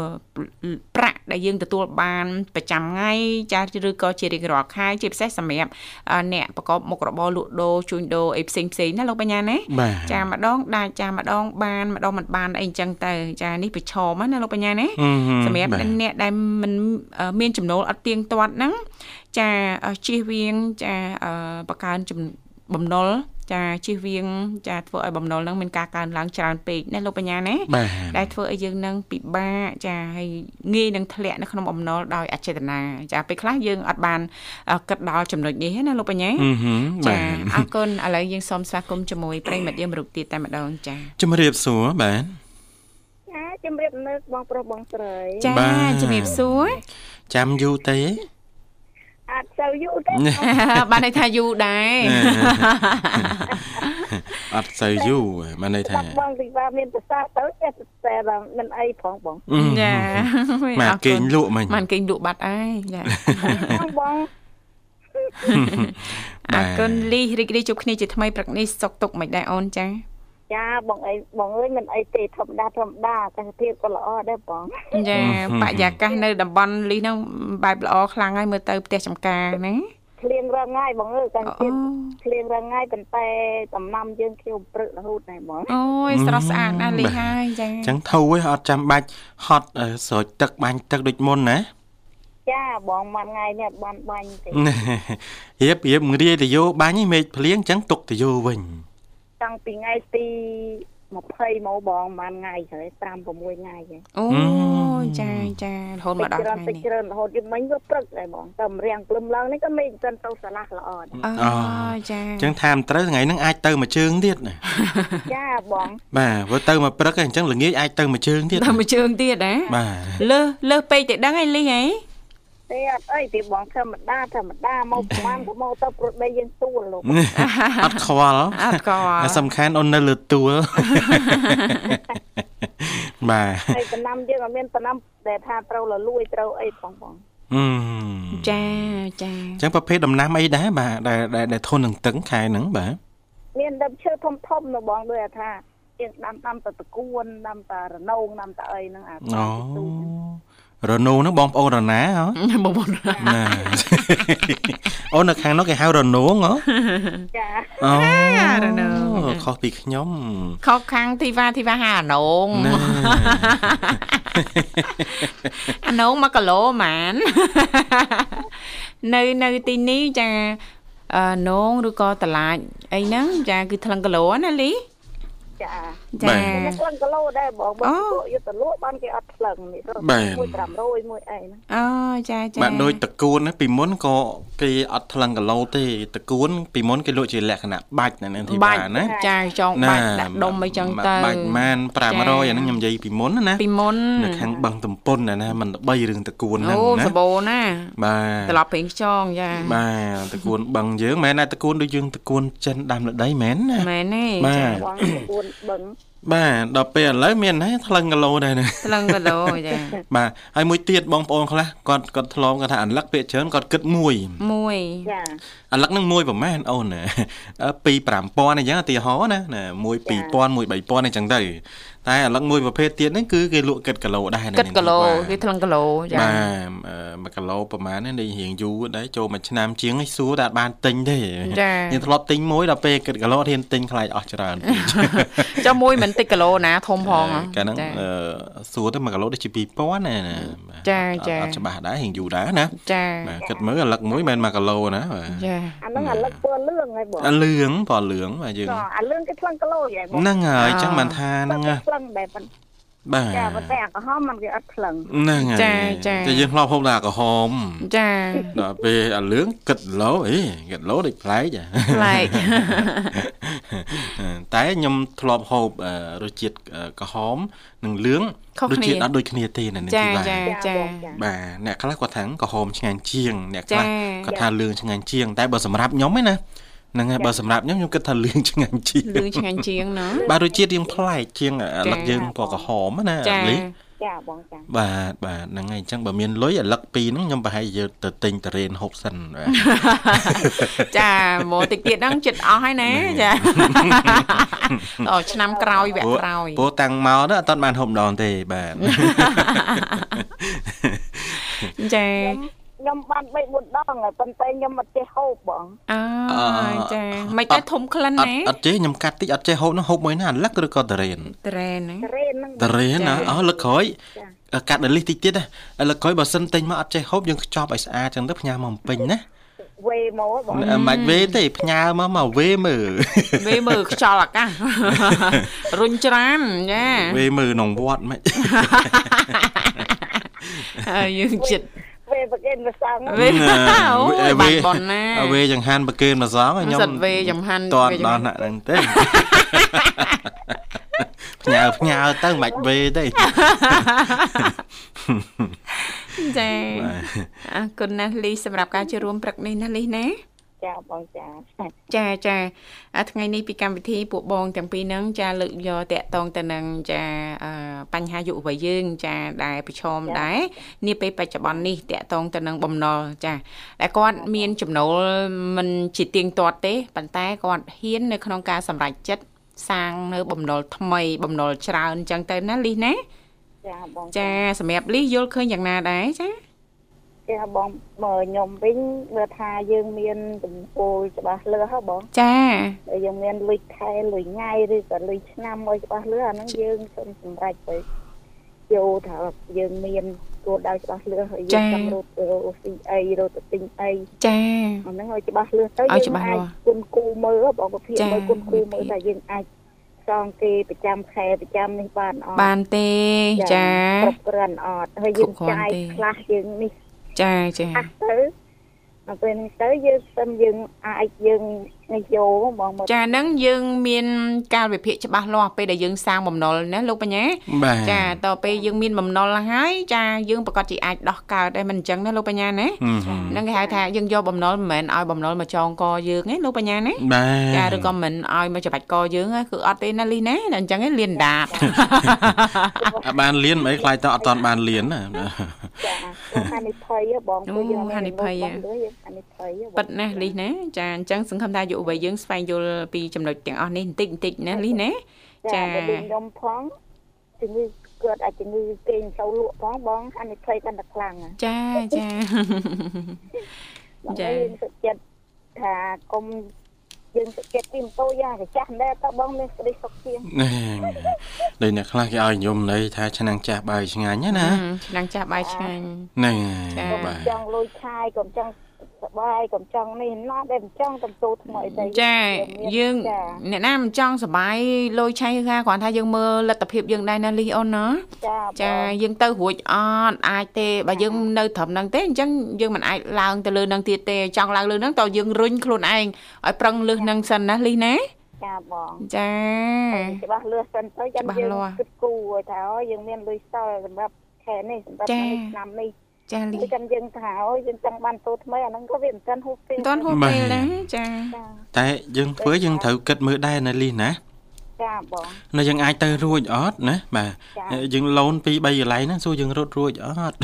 ប្រាក់ដែលយើងទទួលបានប្រចាំថ្ងៃចាឬក៏ជារៀងរាល់ខែជាពិសេសសម្រាប់អឺអ្នកប្រកបមុខរបរលក់ដូរជួញដូរអីផ្សេងផ្សេងៗណាលោកបញ្ញាណាបាទចាម្ដងដាច់ចាម្ដងបានម្ដងមិនបានអីអញ្ចឹងទៅចានេះប្រឈមណាលោកបញ្ញាណាអឺហឹមសម្រាប់បាទអ្នកដែលមិនអឺមានចំណូលអត់ទៀងទាត់ហ្នឹងចាអឺជៀសវាងចាអឺបង្កើនចំបំណុលចាជៀសវាងចាធ្វើឲ្យបំណុលហ្នឹងមានការកើនឡើងច្រើនពេកណាលោកបញ្ញាណាបាទដែលធ្វើឲ្យយើងនឹងពិបាកចាហើយងាយនឹងធ្លាក់នៅក្នុងបំណុលដោយអចេតនាចាពេលខ្លះយើងអត់បានអឺគិតដល់ចំណុចនេះទេណាលោកបញ្ញាអឺហឹមបាចាទអរគុណឥឡូវយើងសូមស្វាគមន៍ជាមួយប្រិយមិត្តយើងមរុកទៀតតែម្ដងចាជំរាបសួរបាទចា ជំរាបនៅបងប្រុសបងស្រីចាបាទជំរាបសួរចាំយូរទេអត់សូវយូរទេបានន័យថាយូរដែរអត់សូវយូរបានន័យថាបាត់បងទីว่าមានប្រសាទទៅចេះតែតែមិនអីផងបងអឺចាមកអរគុណគេងលក់មិញបានគេងលក់បាត់ហើយចាបងបងអរគុណលីរីករាយជួបគ្នាជាថ្មីព្រឹកនេះសុកទុកមិនដែរអូនចា ចាបងអីបងអើយមិនអីទេធម្មតាធម្មតាអាកាសធាតុក៏ល្អដែរបងចាបរិយាកាសនៅតំបន់លីហ្នឹងបែបល្អខ្លាំងហើយមើលទៅផ្ទះចំការណាភ្លៀងរងងាយបងអើយកាសអូធាតុភ្លៀងរងងាយប៉ុន្តែដំណាំយើងខៀវព្រឹករហូតដែរបងអូយស្រស់ស្អាតណាស់លីហើយចាអញ្ចឹងធូរឯងអត់ចាំបាច់ហត់អឺស្រោចទឹកបាញ់ទឹកដូចមុនណាចាបងមួយថ្ងៃនេះអត់បានបាញ់ទេរៀបរៀបងាយទៅយោបាញ់ឯងមេឃភ្លៀងអញ្ចឹងទុកទៅយោវិញ តាំងពីថ្ងៃទី20មកបងមួយថ្ងៃហើយ5 6ថ្ងៃហើយអូចាចារហូតមកដល់ច្រើនថ្ងៃតិចនេះច្រើនរហូតយប់មិញវាព្រឹកដែរបងតែម្រាំងព្រលឹមឡើងនេះក៏មេឃមិនទាន់ទៅស្រឡះល្អដែរអូចាអញ្ចឹងថាមិនត្រូវថ្ងៃហ្នឹងអាចទៅមួយជើងទៀតណាចាបងបាទព្រោះទៅមកព្រឹកឯងអញ្ចឹងល្ងាចអាចទៅមួយជើងទៀតដល់មួយជើងទៀតណាបាទលើសលើសពេកទៅដឹងឯងលីហី ទេអត់អីទេបងធម្មតាធម្មតាមកប្រហែលក៏មកទៅប្រដីយើងទួលលោកអត់ខ្វល់អត់ក៏តែសំខាន់អូននៅលើទួលបាទហើយតំណាំយើងអត់មានតំណាំដែលថាត្រូវលលួយត្រូវអីផងបងអអឺចាចាអញ្ចឹងប្រភេទដំណាំអីដែរបាទដែលដែលដែលធន់នឹងទឹកខែហ្នឹងបាទមានដើមឈើធំធំនៅបងដូចថាជាងដាំដាំតតកួនដាំតារនោងដាំតាអីហ្នឹងអាអូ រណូហ្នឹងបងប្អូនរណាហ៎បងប្អូនណាអូនៅខាងនោះគេហៅរណូងហ៎ចាអូរណូងខុសពីខ្ញុំខុសខាងទីវ៉ាទីវ៉ាហាអានងណាអានង1គីឡូហ្មងនៅនៅទីនេះចាអឺនងឬក៏តឡាចអីហ្នឹងចាគឺថ្លឹងគីឡូណាលីចា ចាខ្ញុំក្លឹងគីឡូដែរបងបើអូពួកយុទ្ធលក់បានគេអត់ក្លឹងនេះទៅបាទមួយ500មួយអីហ្នឹងអូចាចាបាទដូចតកួនណាពីមុនក៏គេអត់ថ្លឹងគីឡូទេតកួនពីមុនគេលក់ជាលក្ខណៈបាច់ណានឹងទីបាបាច់ណាចាចងបាច់ដាក់ដុំអីចឹងទៅបាច់ម៉ាន500អាហ្នឹងខ្ញុំនិយាយពីមុនណាពីមុននៅខាងបឹងតំពុនណាណាมันល្បីរឿងតកួនហ្នឹងអូណាសបោណាបាទត្រឡប់ពេញខ្យងចាបាទតកួនបឹងយើងមែនណាតកួនដូចយើងតកួនចិនដាំលើដីមែនណាមែនទេបាទបងតកួនបឹង បាទដល់ពេលឥឡូវមានហើយថ្លឹងគីឡូដែរណាថ្លឹងគីឡូចាបាទហើយមួយទៀតបងប្អូនខ្លះគាត់គាត់ធ្លាប់គាត់ថាអាឡឹកពាក្យច្រើនគាត់គិតមួយមួយចាអាឡឹកហ្នឹងមួយប្រហែលអូនណាអឺ2 5000អញ្ចឹងឧទាហរណ៍ណាណាមួយ2000មួយ3000អញ្ចឹងទៅ តែអាឡឹកមួយប្រភេទទៀតហ្នឹងគឺគេលក់គិតគីឡូដែរណាគិតគីឡូនាងគេធីវ៉ាថ្លឹងគីឡូចាបាទអឺ1គីឡូប្រហែលនេះរៀងយូរដែរចូលមួយឆ្នាំជាងឲ្យសួរតែអត់បានទិញទេចាយើងធ្លាប់ទិញមួយដល់ពេលគិតគីឡូហ៊ានទិញខ្លាចអស់ច្រើនពេកចុះមួយមិនតិចគីឡូណាធំផងហ៎កាលហ្នឹងចាអឺសួរទៅ1គីឡូដូចជា2000ណាណាបាទចាអត់ចាអត់ច្បាស់ដែររៀងយូរដែរណាចាបាទគិតមើលអាឡឹកមួយមិនមែន1គីឡូណាបាទចាអាហ្នឹងអាលឹកពណ៌លឿងហើយបងអាលឿងពណ៌លឿងបាទយើងចាអាលឿងគេថ្លឹងគីឡូយ៉ាងបងហ្នឹងហើយអ่าចឹងបានថាហ្នឹងណាថ្លឹងដែរប៉ុន្តែបាទចាប៉ុន្តែអាក្រហមมันគេអត់ថ្លឹងហ្នឹងហើយចាចាតែយើងធ្លាប់ហូបតែអាក្រហមចាដល់ពេលអាលឿងគិតឡូអីគិតឡូដូចប្លែកហ៎ប្លែកតែខ្ញុំធ្លាប់ហូបអឺរសជាតិអឺក្រហមនិងលឿងខុសរសគ្នាជាតិអត់ដូចគ្នាទេណានេះចាទីបាទចាចាបងចាបាទអ្នកខ្លះគាត់ថាក្រហមឆ្ងាញ់ជាង អ្នកខ្លះចាគាត់ថាលឿងឆ្ងាញ់ជាង តែបើសម្រាប់ខ្ញុំឯណា ហ្នឹងហើយបើសម្រាប់ខ្ញុំខ្ញុំគិតថាលឿងឆ្ងាញ់ជាងលឿងឆ្ងាញ់ជាងណ៎បាទរសជាតិរៀងប្លែកជាងអាឡឹកចាយើងពណ៌ក្រហមណាចាលីចាបងចាបាទបាទហ្នឹងហើយអញ្ចឹងបើមានលុយអាឡឹកពីរហ្នឹងខ្ញុំប្រហែលជាទៅទិញតរ៉េនហូបសិនបាទចាមកតិចទៀតហ្នឹងចិត្តអស់ហើយណាចាអូឆ្នាំក្រោយវគ្គក្រោយព្រោះតាំងមកទៅអត់ទាន់បានហូបម្ដងទេបាទចា ខ្ញុំបាន3 4ដងហើយប៉ុន្តែខ្ញុំអត់ចេះហូបបងអើចាមិនតែធំក្លិនអត់ណាអត់ចេះខ្ញុំកាត់តិចអត់ចេះហូបហ្នឹងហូបមួយណាអាឡឹកឬក៏តរ៉េនត្រែនណាត្រេនហ្នឹងតរ៉េនណាចាអូលឹកក្រោយចាកាត់ដល់លីសតិចទៀតណាលឹកក្រោយបើសិនទិញមកអត់ចេះហូបយើងខ្ចប់ឲ្យស្អាតចឹងទៅផ្ញើមកពេញណាវេមកបងមិនបាច់វេទេផ្ញើមកមកវេមើលវាមើលខ្យល់អាកាសរុញច្រានចាវេមើលក្នុងវត្តមិនហើយយើងចិត្ត វេប្រគេនព្រះសង្ឃវេអូយបាត់បនណាវេចង្ហាន់ប្រគេនមកសងឲ្យខ្ញុំសិតវេចំហាន់តន់វេចំដល់ហាន់ណាក់ហ្នឹងទេផ្ញើផ្ញើទៅមិនបាច់វេទេចាអរគុណណាស់លីសម្រាប់ការចូលរួមព្រឹកនេះណាលីណា ចាបងចាចាចាអាថ្ងៃនេះពីកម្មវិធីពួកបងទាំងពីរហ្នឹងចាលើកយកតកតងទៅនឹងចាអឺបញ្ហាយុវវ័យយើង ចាដែលប្រឈមដែរនាពេលបច្ចុប្បន្ននេះតកតងទៅនឹងបំណុលចាដែលគាត់មានចំណូលមិនជាទៀងទាត់ទេប៉ុន្តែគាត់ហ៊ាននៅក្នុងការសម្រេចចិត្តសាងនៅបំណុលថ្មី បំណុលច្រើនអញ្ចឹងទៅណាលីសណាចាបងចាសម្រាប់លីសយល់ឃើញយ៉ាងណាដែរចា ចាបងមើលខ្ញុំវិញមើលថាយើងមានទំពោលច្បាស់លាស់ហ៎បងចាហើយយើងមានលុយខែលុយថ្ងៃឬក៏លុយឆ្នាំឲ្យច្បាស់លាស់អាហ្នឹងយើងសូមសម្រេចទៅយកថាយើងមានគោលដៅច្បាស់លាស់ហើយយើងចង់រត់ទៅស៊ីអីរត់ទៅទិញអីចាអាហ្នឹងឲ្យច្បាស់លាស់ទៅឲ្យច្បាស់លាស់គុណគូមើលបងប្រភេទចាមើលគុណគូមើលវិធីថាយើងអាចសងគេប្រចាំខែប្រចាំនេះបានអត់បានទេចាគ្រប់គ្រាន់អត់ហើយយើងគ្រប់គ្រាន់ចាយទេខ្លះយើងនេះ ចាចាខ្លះទៅដល់ពេលនេះទៅយើងសិនយើងអាចយើងនេះយោបងមកចាហ្នឹងយើងមានកាលវិភាគច្បាស់លាស់ពេលដែលយើងសាងបំណុលណាលោកបញ្ញាបាទចាតទៅពេលយើងមានបំណុលហើយចាយើងប្រកាសជាអាចដោះកើតដែរមិនអញ្ចឹងណាលោកបញ្ញាណាហឹមហ្នឹងគេហៅថាយើងយកបំណុលមិនមែនឲ្យបំណុលមកចងកយើងទេលោកបញ្ញាណាបាទចាឬក៏មិនឲ្យមកច្បាច់កយើងណាគឺអត់ទេណាលីណាតែអញ្ចឹងឯងលៀនដាតអាបានលៀនមិនអីខ្លាចតើអត់តាន់បានលៀនណាចាខ្ញុំហានិភ័យហ៎បងអូហានិភ័យហ៎លឿយើងហានិភ័យហ៎បងប៉ិតណាស់លីណាចាអញ្ចឹងសង្ឃឹមថាយុវវ័យយើងស្វែងយល់ពីចំណុចទាំងអស់នេះបន្តិចបន្តិចណាលីណាចាចាបើដូចខ្ញុំផងជំងឺកើតអាចជំងឺគេងសូវលក់ផងបងហានិភ័យកាន់តែខ្លាំងហ៎ចាចាបងចាយើងសុខចិត្តថាកុំយើងសុខចិត្តពីម៉ូតូយ៉ាងកចាស់ដែរតើបងមានក្តីសុខជាងណែដូចអ្នកខ្លះគេឲ្យញោមន័យថាឆ្នាំងចាស់បាយឆ្ងាញ់ណាណាឆ្នាំងចាស់បាយឆ្ងាញ់ហ្នឹងចាហើកុយំបាទចង់លុយឆាយកុំចង់ សបាយកុំចង់នេះណាដែលមិនចង់តំទូថ្មីទៅចាយើងចាអ្នកណាមិនចង់សបាយលុយឆៃគឺថាគ្រាន់ថាយើងមើលលទ្ធភាពយើងដែរណាលីអូនណាចាចាបងយើងទៅរួចអត់អាចទេបើយើងនៅត្រឹមហ្នឹងទេអញ្ចឹងយើងមិនអាចឡើងទៅលើហ្នឹងទៀតទេចង់ឡើងលើហ្នឹងតើយើងរុញខ្លួនឯងឲ្យប្រឹងលើសហ្នឹងសិនណាលីណាចាបងចាច្បាស់លឿសសិនទៅចាំច្បាស់យើងលាស់គិតគូរឲ្យថាអូយើងមានលុយសល់សម្រាប់ខែនេះសម្រាប់ចានេះឆ្នាំនេះ ចាលីដូចចាំយើងថាអូយើងចង់បានតូថ្មីអាហ្នឹងក៏វាមិនទាន់ហួសពេលមិនទាន់ហួសពេលដែរចាចាតែយើងធ្វើយើងត្រូវគិតមើលដែរណាលីណា ចាបងនៅយើងអាចទៅរួចអត់ណាបាទចាយើងឡូនពី3កន្លែងហ្នឹងសួរយើងរត់រួចអត់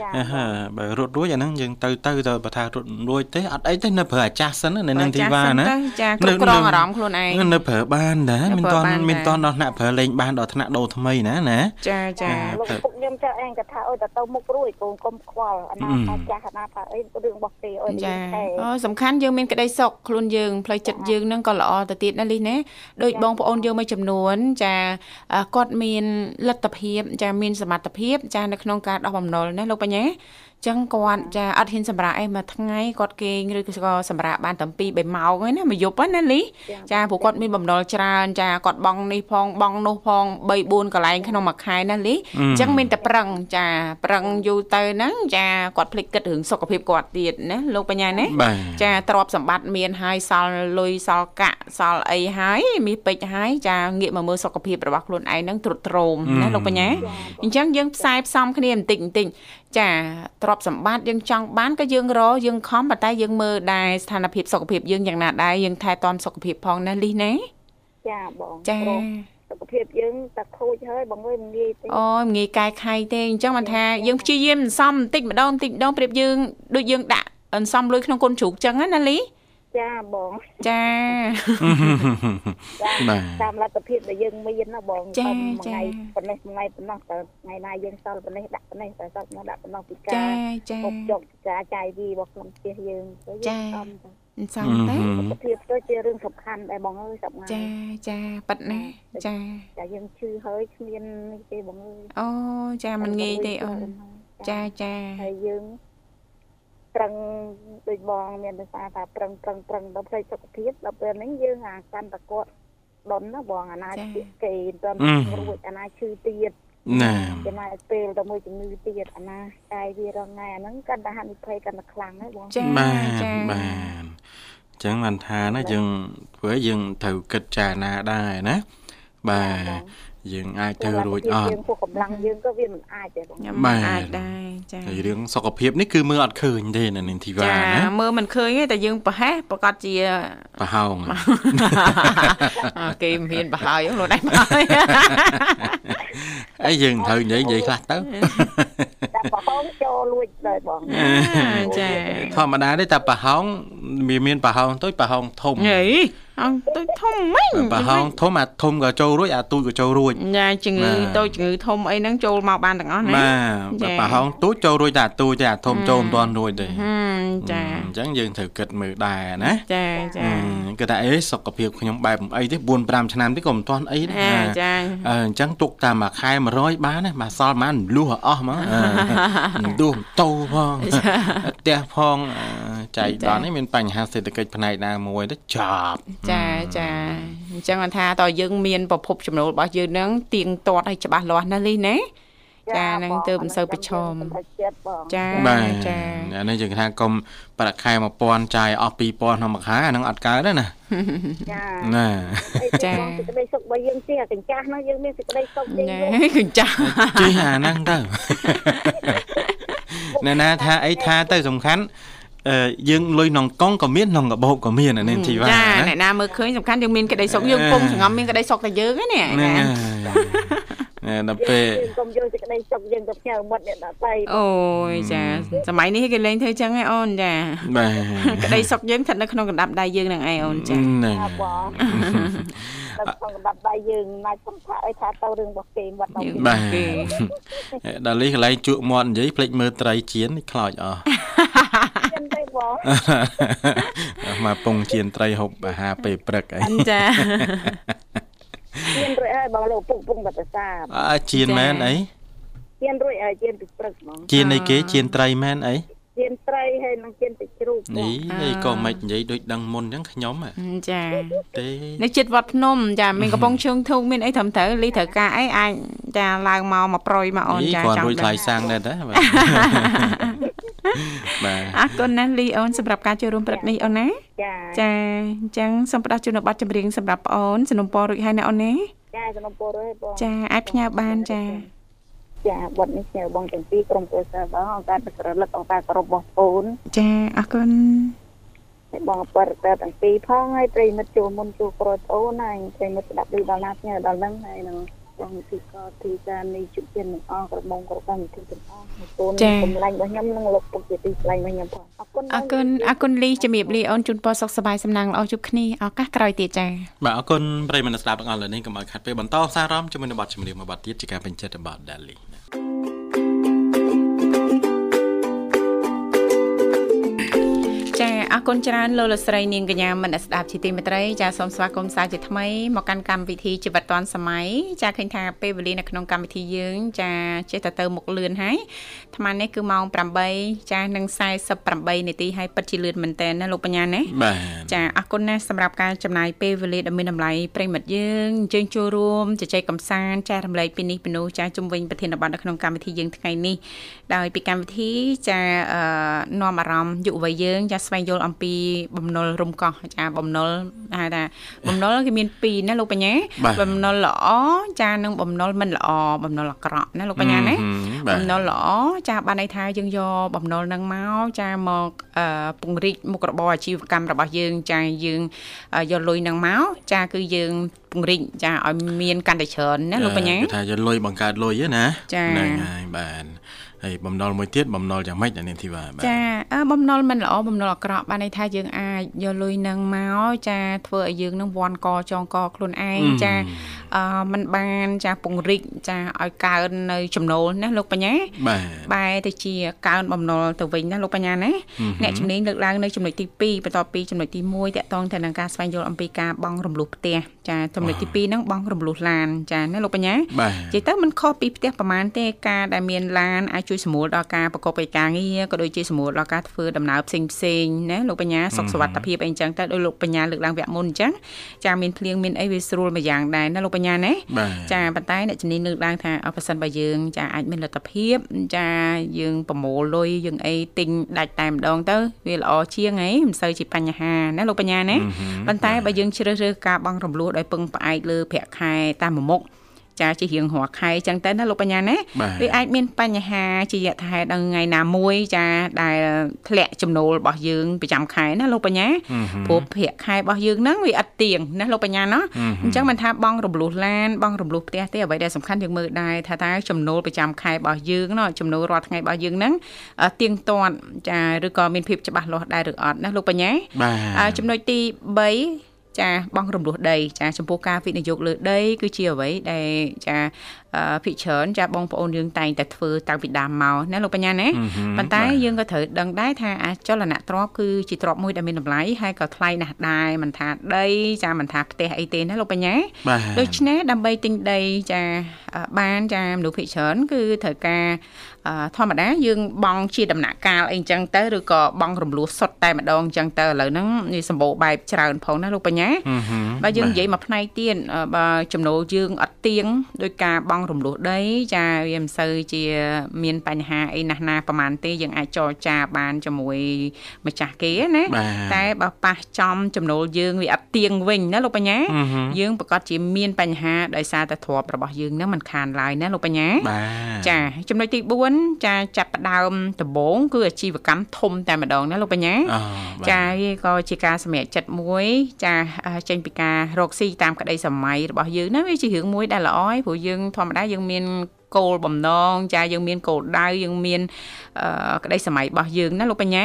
ចាអឺហឺបើរត់រួចអាហ្នឹងយើងទៅទៅទៅបើថារត់រួចទេអត់អីទេនៅប្រើអាចាស់សិនណានៅនឹងទីវ៉ាណាចាគ្រប់គ្រងអារម្មណ៍ខ្លួនឯងនៅប្រើបានដែរនៅមិនប្រើតន់បានមិនដែរតន់ដល់ថ្នាក់ប្រើលេងបានដល់ថ្នាក់ដូរថ្មីណាណាចាចាលោកពុកខ្ញុំចាឯងក៏ថាអូយទៅទៅមុខរួយកូនកុំខ្វល់អាណាអឺថាចាស់អាណាថាអីរឿងរបស់គេអូយចាតែអូសំខាន់យើងមានក្តីសុខខ្លួនយើងផ្លូវចិត្តយើងហ្នឹងក៏ល្អទៅទៀតណាលីណាដូចបងប្អូនយើងមួយចំនួនចាអឺគាត់មានលទ្ធភាព ចាមានសមត្ថភាព ចានៅក្នុងការដោះបំណុលណាលោកបញ្ញា ចឹងគាត់ចាអត់ហ៊ានសម្រាប់អីមួយថ្ងៃគាត់គេងឬក៏សម្រាប់បានតាំពី3ម៉ោងហ្នឹងណាមួយយប់ហ្នឹងណាលីចាព្រោះគាត់មានបំណុលច្រើនចាគាត់បង់នេះផងបង់នោះផង3 4កន្លែងក្នុងមួយខែណាលីអញ្ចឹងមានតែប្រឹងចាប្រឹងយូរទៅហ្នឹងចាគាត់ភ្លេចគិតរឿងសុខភាពគាត់ទៀតណាលោកបញ្ញាណាបាទចាទ្រព្យសម្បត្តិមានហើយសល់លុយសល់កាក់សល់អីហើយមានពេជ្រហើយចាងាកមកមើលសុខភាពរបស់ខ្លួនឯងហ្នឹងទ្រុឌទ្រោមណាលោកបញ្ញាអញ្ចឹងយើងផ្សាយផ្សំគ្នាបន្តិចបន្តិច ចាទ្រព្យសម្បត្តិយើងចង់បានក៏យើងរកយើងខំប៉ុន្តែយើងមើលដែរស្ថានភាពសុខភាពយើងយ៉ាងណាដែរយើងថែទាំសុខភាពផងណាលីណាចាបងចាព្រោះសុខភាពយើងតែខូចហើយបងអើយមិនងាយទេអូយមិនងាយកែខៃទេអញ្ចឹងមិនថាយើងព្យាយាមសន្សំបន្តិចម្ដងបន្តិចម្ដងប្រៀបយើងដូចយើងដាក់អន្សំលុយក្នុងកូនជ្រូកអញ្ចឹងណាលីចា បងចាចាបាទតាមលទ្ធភាពដែលយើងមានណាបងចាតាមមួយចាថ្ងៃប៉ុណ្ណេះមួយថ្ងៃប៉ុណ្ណោះតើថ្ងៃណាយើងសល់ប៉ុណ្ណេះដាក់ប៉ុណ្ណេះតែសល់មកដាក់ប៉ុណ្ណោះពីកាចារចាពុកចុកការចាយវារបស់ក្នុងផ្ទះយើងទៅយើងចាសំទៅអន្សំទៅសុខភាពទៅជារឿងសំខាន់ដែរបងអើយសម្ងាចាយចាប៉ិតណាចាចាយើងឈឺហើយគ្មាននេះទេបងអើយអូចាមិនងាយទេអូនចាចាហើយយើង ប្រឹងដូចបងមានភាសាថាប្រឹងប្រឹងប្រឹងដល់ផ្នែកសុខភាពដល់ពេលហ្នឹងយើងអាកាន់តគាត់ដុនណាបងអាណាជាគេមិនទាន់រួចអាណាឈឺទៀតណាចំណាយពេលទៅមួយជំងឺទៀតអាណាកាយវារងថ្ងៃអាហ្នឹងកាន់តែហានិភ័យកាន់តែខ្លាំងហ្នឹងបងចាបាទចាបាទអញ្ចឹងបានថាណាយើងធ្វើឲ្យយើងត្រូវគិតចារណាដែរណាបាទ យើងអាចទៅរួចអត់យើងពួកកម្លាំងយើងក៏វាមិនអាចដែរបងខ្ញុំបាទអាចដែរចាហើយរឿងសុខភាពនេះគឺមើលអត់ឃើញទេនៅនាងធីវ៉ាចាណាមើលមិនឃើញទេតែយើងប្រហែសប្រកាសជាប្រហោងអើគេមិនហ៊ានប្រហើយខ្លួនឯងប្រហើយអីយើងត្រូវនិយាយនិយាយខ្លះទៅតែប្រហោងចូលលួចដែរបងចាធម្មតាទេតែប្រហោងវាមានប្រហោងតូចប្រហោងធំហី អងទៅធំហ្មងប្រហោងធំអាធំក៏ចូលរួចអាទូចក៏ចូលរួចចាជំងឺបាទតូចជំងឺធំអីហ្នឹងចូលមកបានទាំងអស់ណាបាទចាប្រហោងទូចចូលរួចតែអាទូចទេអាធំចូលមិនទាន់រួចទេហឹមចាអញ្ចឹងយើងត្រូវគិតមើលដែរណាចាចាគឺថាអេសុខភាពខ្ញុំបែបមិនអីទេ4 5ឆ្នាំទេក៏មិនទាន់អីដែរអាចាអឺអញ្ចឹងទុកតាមមួយខែ100បានណាមកសល់បានលុះឲ្យអស់ហ្មងអឺលុះតោផងផ្ទះផងអឺចៃដន្យនេះមានបញ្ហាសេដ្ឋកិច្ចផ្នែកណាមួយទៅចប់ចាចាអញ្ចឹងបានថាតើយើងមានប្រភពចំណូលរបស់យើងហ្នឹងទៀងទាត់ឲ្យច្បាស់លាស់ណាលីណាចានឹងទើបមិនសូវប្រឈមសម្រាប់ចិត្តបងចាបាទចាអានេះយើងថាកុំប្រាក់ខែ1000ចាយអស់2000ក្នុងមួយខែអាហ្នឹងអត់កើតទេណាចាណាចាចាសេចក្តីសុខរបស់យើងជាកញ្ចាស់នោះយើងមានសេចក្តីសុខយើងណែវិញកញ្ចាស់ជិះអាហ្នឹងទៅណែណាថាអីថាទៅសំខាន់អឺ យើងលុយក្នុងកង់ក៏មានក្នុងកាបូបក៏មានអានេះជីវ៉ាចាណាអ្នកណាមើលឃើញសំខាន់យើងមានក្តីសុខយើងពងសង្ងំមានក្តីសុខតែយើងហ្នឹងណាហ្នឹងហើយណែដល់ពេលយើងកុំយកសេចក្តីសុខយើងទៅផ្ញើមិត្តអ្នកដទៃអូយចាសម័យនេះគេលេងធ្វើចឹងឯអូនចាបាទក្តីសុខយើងស្ថិតនៅក្នុងកណ្ដាប់ដៃយើងហ្នឹងឯងអូនចាហ្នឹងចាបងតែក្នុងកណ្ដាប់ដៃយើងណាច់សុំថាអីថាទៅរឿងរបស់គេបាត់ដល់យើងបាទគេដល់នេះកន្លែងជក់មាត់និយាយភ្លេចមើលត្រីជៀនខ្លោចអស់ ចឹងទេបងមកពងជៀនត្រីហូបអាហារពេលព្រឹកអីអញ្ចាមានរួចហើយបងលោកពុកពុកបតសាអើជៀនមែនអីមានរួចហើយជៀនពីព្រឹកហ្មងជៀនអីគេជៀនត្រីមែនអីជៀនត្រីហើយនឹងជៀនពីជ្រូកបងនេះអីក៏មិននិយាយដូចដឹងមុនអញ្ចឹងខ្ញុំហ៎អញ្ចាទេនៅចិត្តវត្តភ្នំចាមានកំពង់ជើងធូងមានអីត្រឹមត្រូវលីត្រូវការអីអាចចាឡើងមកមកប្រយមកអូននេះចាគាត់ចង់រួចថ្លៃដឹងសាំងដែរតា បាទបាទអរគុណណាស់លីអូនសម្រាប់ការចូលរួមព្រឹកនេះអូនណាចាចាអញ្ចឹងសូមផ្ដល់ជូនប័ណ្ណចម្រៀងសម្រាប់ប្អូនสนុំពររួចហើយណាអូនណាចាសំណពរហើយបងចាអាចផ្ញើបានចាចាបត់នេះខ្ញុំបងទាំងពីរក្រុមគ្រួសារបងអង្គការប្រលឹកអង្គការគោរពរបស់បងចាអរគុណហើយបងបរិទិទាំងពីរផងហើយប្រិមិត្តចូលមុនចូលក្រោយអូនហើយប្រិមិត្តស្ដាប់ឮដល់ណាផ្ញើដល់ហ្នឹងហើយនឹង បងទីកទីការនេះជុជាទាំងអស់ក្រុមក្រុមកម្មវិធីទាំងអស់កូនកម្លាញ់របស់ខ្ញុំនឹងលោកពុកជាទីឆ្លាញ់របស់ខ្ញុំផងអរគុណអរគុណអរគុណលីជំរាបលាអូនជូនពរសុខសប្បាយសំណាងល្អជួបគ្នាឱកាសក្រោយទៀតចាបាទអរគុណប្រិយមិត្តស្ដាប់ទាំងអស់លើនេះកុំឲ្យខាត់ពេលបន្តសារអារម្មណ៍ជាមួយនឹងបទចម្រៀងមួយបទទៀតជាការពេញចិត្តរបស់ Dali ចា គុណច្រើនលោកលកស្រីនាងកញ្ញាមនស្សស្ដាប់ជាទីមេត្រីចាសូមស្វាគមន៍សាជាថ្មីមកកាន់កម្មវិធីជីវិតឌွန်សម័យចាឃើញថាពេលវេលានៅក្នុងកម្មវិធីយើង ចាចេះតែទៅមុខលឿនហើយអាត្មានេះគឺម៉ោង8ចានឹង48នាទីហើយពិតជាលឿនមែនតើណាលោកបញ្ញាណាបាទចាអរគុណណាស់សម្រាប់ការចំណាយពេលវេលាដ៏មានតម្លៃប្រិមិត្តយើងអញ្ជើញចូលរួមជជែកកម្សាន្តចែករំលែកពីនេះពីនោះចាជំវិញប្រធានបទនៅក្នុងកម្មវិធីយើងថ្ងៃនេះដោយពីកម្មវិធីចាអឺនាំអារម្មណ៍យុវវ័យយើងចាស្វែងយល់អំពីបំណុលរំកោះចាបំណុលហៅថាបំណុលគេមានពីរណាលោកបញ្ញាបំណុលល្អចានិងបំណុលមិនល្អបំណុលអាក្រក់ណាលោកបញ្ញាណាបាទបំណុលល្អចាបានន័យថាយើងយកបំណុលនឹងមកចាមកអឺពង្រីកមុខរបរអាជីវកម្មរបស់យើងចាយើងអឺយកលុយនឹងមកចាគឺយើងពង្រីកចាឲ្យមានកាន់តែច្រើនណាលោកបញ្ញាគេថាយកលុយបង្កើតលុយហ្នឹងណាចាហ្នឹងហើយបាទ ហើយបំណុលមួយទៀតបំណុលយ៉ាងម៉េចអានេះធីវ៉ាបាទចាអឺបំណុលមិនល្អបំណុលអាក្រក់បានន័យថាយើងអាចយកលុយនឹងមកចាធ្វើឲ្យយើងនឹងវាន់កចងកខ្លួនឯងចា អឺมันបានចាពង្រីកចាឲ្យកើននៅចំណូលណាលោកបញ្ញា បាទ បែរទៅជាកើនបំណុលទៅវិញណាលោកបញ្ញាណាអ្នកជំនាញលើកឡើងនៅចំណុចទី2បន្ទាប់ពីចំណុចទី1តកតងទៅនឹងការស្វែងយល់អំពីការបង់រំលោះផ្ទះចាចំណុចទី2ហ្នឹងបង់រំលោះឡានចាណាលោកបញ្ញា បាទ និយាយទៅมันខុសពីផ្ទះប្រមាណទេការដែលមានឡានអាចជួយសម្រួលដល់ការប្រកបកិច្ចការងារក៏ដូចជាសម្រួលដល់ការធ្វើដំណើរផ្សេងផ្សេងៗណាលោកបញ្ញាសុខសុវត្ថិភាពអីចឹងទៅដោយលោកបញ្ញាលើកឡើងវគ្គមុនអញ្ចឹងចាមានភ្លៀងមានអីវាស្រួលមួយយ៉ាងដែរណាលោកប ញ្ញាណាបាទចាប៉ុន្តែអ្នកជំនាញលើកឡើងថាអប្រសិនបើយើង ចាអាចមានលទ្ធភាព ចាយើងប្រមូលលុយយើងអីទិញដាច់តែម្ដងទៅវាល្អជាងហីមិនសូវជាបញ្ហាណាលោកបញ្ញាណាប៉ុន្តែបើយើងជ្រើសរើសការបង់រំលោះដោយពឹងផ្អែកលើប្រាក់ខែតាមមុខ ចាជារៀងរាល់ខែចឹងទៅណាលោកបញ្ញាណាបាទវាអាចមានបញ្ហាជាយថាហេតុដល់ថ្ងៃណាមួយចាដែលធ្លាក់ចំណូលរបស់យើងប្រចាំខែណាលោកបញ្ញាព្រោះប្រាក់ខែរបស់យើងហ្នឹងវាឥតទៀងណាលោកបញ្ញាណាអញ្ចឹងមិនថាបងរំលោះឡានបងរំលោះផ្ទះទេអ្វីដែលសំខាន់យើងមើលដែរថាតើចំណូលប្រចាំខែរបស់យើងណោះចំណូលរាល់ថ្ងៃរបស់យើងហ្នឹងអឺទៀងទាត់ចាឬក៏មានភាពច្បាស់លាស់ដែរឬអត់ណាលោកបញ្ញាបាទអឺចំណុចទី3 ចាបងរំលោះដីចាចំពោះការវិនិយោគលើដីគឺជាអ្វីដែលចាអឺភិកច្រើនចាបងប្អូនយើងតែងតែធ្វើតាំងពីដើមមកណាលោកបញ្ញាណាប៉ុន្តែយើងក៏ត្រូវដឹងដែរថាអាចលនៈទ្រព្យគឺជាទ្រព្យមួយដែលមានតម្លៃហើយក៏ថ្លៃណាស់ដែរមិនថាដីចាមិនថាផ្ទះអីទេណាលោកបញ្ញាបាទដូច្នេះដើម្បីទិញដីចាអឺបានចាមនុស្សភិកច្រើនគឺត្រូវការអឺធម្មតាយើងបង់ជាដំណាក់កាលអីចឹងទៅឬក៏បង់រំលោះសុទ្ធតែម្ដងចឹងទៅឥឡូវហ្នឹងវាសម្បូរបែបច្រើនផងណាលោកបញ្ញាបើយើងនិយាយមកផ្នែកទៀតអឺបើចំណូលយើងអត់ទៀងដោយការបង់ង់រំលោះដីចាវាមិនសូវជាមានបញ្ហាអីណាស់ណាប្រហែលទេយើងអាចចរចាបានជាមួយម្ចាស់គេណាតែបើប៉ះចំចំណូលយើងវាអត់ទៀងវិញណាលោកបញ្ញាយើងប្រកាសជាមានបញ្ហាដោយសារតែទ្របរបស់យើងហ្នឹងมันខានឡើយណាលោកបញ្ញាចាចំណុចទី4ចាចាប់ផ្ដើមដំបូងគឺអាជីវកម្មធំតែម្ដងណាលោកបញ្ញាចាវាក៏ជាការសម្រេចចិត្តមួយ ចាចេញពីការរកស៊ីតាមក្តីសម័យរបស់យើងណាវាជារឿងមួយដែលល្អហើយព្រោះយើងធម្មតាយើងមានគោលបំណងចាយើងមានគោលដៅយើងមានក្តីសម័យរបស់យើងណាលោកបញ្ញា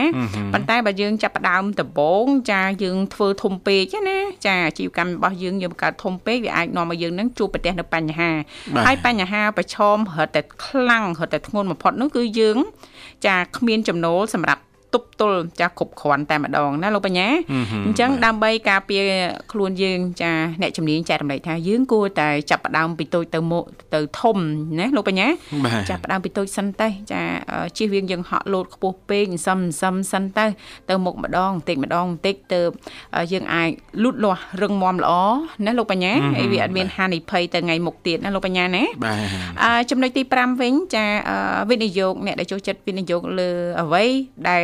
ប៉ុន្តែបើយើងចាប់ផ្ដើមដំបូងចាយើងធ្វើធំពេកណាចាអាជីវកម្មរបស់យើងយើងបង្កើតធំពេកវាអាចនាំឲ្យយើងនឹងជួបប្រទះនៅបញ្ហាហើយបញ្ហាប្រឈមរត់តែខ្លាំងរត់តែធ្ងន់បំផុតនោះគឺយើង ចាគ្មានចំណូលសម្រាប់ទប់ទល់ចាគ្រប់គ្រាន់តែម្ដងណាលោកបញ្ញាអញ្ចឹងដើម្បីការពារខ្លួនយើងចាអ្នកជំនាញចែករំលែកថាយើងគួរតែចាប់ផ្ដើមពីតូចទៅមុខទៅធំណាលោកបញ្ញាចាប់ផ្ដើមពីតូចសិនទៅចាជិះវៀងយើងហក់លោតខ្ពស់ពេកសឹមសឹមសិនទៅទៅមុខម្ដងបន្តិចម្ដងបន្តិចទៅយើងអាចលូតលាស់រឹងមាំល្អណាលោកបញ្ញាហើយវាអត់មានហានិភ័យទៅថ្ងៃមុខទៀតណាលោកបញ្ញាណាបាទចំណុចទី5វិញចាវិនិយោគអ្នកដែលចូលចិត្តវិនិយោគលើអ្វីដែល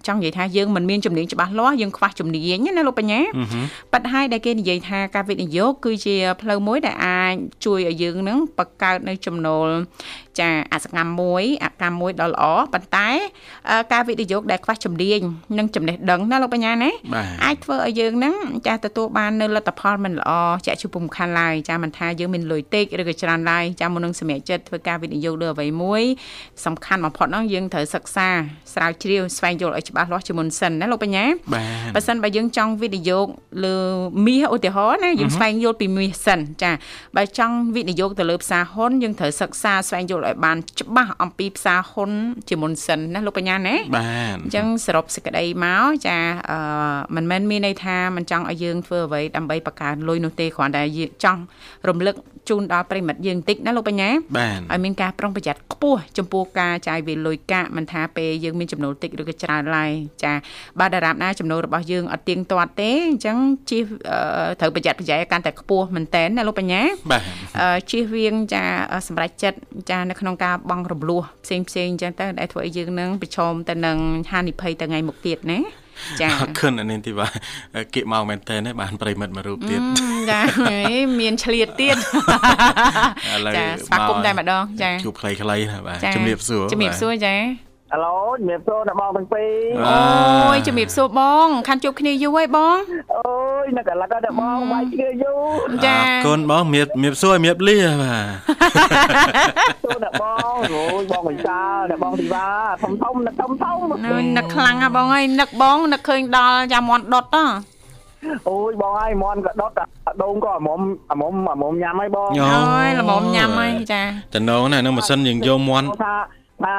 ចង់និយាយថាយើងមិនមានជំនាញច្បាស់លាស់យើងខ្វះជំនាញណាលោកបញ្ញាប៉ិតហើយដែលគេនិយាយថាការវិនិយោគគឺជាផ្លូវមួយដែលអាចជួយឲ្យយើងនឹងបង្កើតនៅចំណូលចាអសកម្មមួយអកម្មមួយដ៏ល្អប៉ុន្តែការវិនិយោគដែលខ្វះជំនាញនិងចំណេះដឹងណាលោកបញ្ញាណាអាចធ្វើឲ្យយើងនឹងចាទទួលបាននៅលទ្ធផលមិនល្អចាក់ជួបពុំខាន់ឡើយចាមិនថាយើងមានលុយតិចឬក៏ច្រើនឡើយចាមុននឹងសម្រេចចិត្តធ្វើការវិនិយោគលើអ្វីមួយសំខាន់បំផុតហ្នឹងយើងត្រូវសិក្សាស្រាវជ្រាវស្វែងយល់ឲ្យច្បាស់លាស់ជាមុនសិនណាលោកបញ្ញាបើសិនបើយើងចង់វិនិយោគលើមាសឧទាហរណ៍ណាយើងស្វែងយល់ពីមាសសិនចាបើចង់វិនិយោគទៅលើផ្សារហ៊ុនយើងត្រូវសិក្សាស្វែងយល់ល់ឲ្យបានច្បាស់អំពីផ្សារហ៊ុនជាមុនសិនណាលោកបញ្ញាណាបាទអញ្ចឹងសរុបសេចក្តីមកចាអឺមិនមែនមានន័យថាមិនចង់ឲ្យយើងធ្វើអ្វីដើម្បីបង្កើនលុយនោះទេគ្រាន់តែចង់រំលឹកជូនដល់ប្រិមិត្តយើងតិចណាលោកបញ្ញាឲ្យមានការប្រុងប្រយ័ត្នខ្ពស់ចំពោះការចាយវាលុយកាក់មិនថាពេលយើងមានចំណូលតិចឬក៏ច្រើនឡើយចាបាទតារាបណាចំណូលរបស់យើងអត់ទៀងទាត់ទេអញ្ចឹងជិះត្រូវប្រយ័ត្នប្រយែងកាន់តែខ្ពស់មែនតែនណាលោកបញ្ញាបាទជិះវៀងចាសម្រាប់ចិត្តចានៅក្នុងការបង់រំលោះផ្សេងផ្សេងអញ្ចឹងទៅដែលធ្វើឲ្យយើងនឹងប្រឈមទៅនឹងហានិភ័យទៅថ្ងៃមុខទៀតណាចាអរគុណអានេះទីបាទគៀកមកមែនតើបានប្រិមិត្តមួយរូបទៀតចាមានឆ្លៀតទៀតចាស្វាគមន៍តែម្ដងចាជួបខ្លីៗណាបាទជំរាបសួរជំរាបសួរចា ហៅឡូជំរាបសួរអ្នកបងទាំងពីរអូយជំរាបសួរបងខានជួបគ្នាយូរហើយបងអូយនឹកឥឡូវតែបងវាយគ្នាយូរចាអរគុណបងជំរាបជំរាបសួរជំរាបលាបាទសួរអ្នកបងអូយបងវិសាលអ្នកបងធីវ៉ាធំធំនឹកធំធំនឹកខ្លាំងហ่ะបងអើយនឹកបងនឹកឃើញដល់យ៉ាមន់ដុតហ៎អូយបងហើយមន់ក៏ដុតដូងក៏អាមុំអាមុំអាមុំញ៉ាំហើយបងអូយល្មមញ៉ាំហើយចាតំណងណានឹងម៉ាស៊ីនយើងយកមន់ថា ថា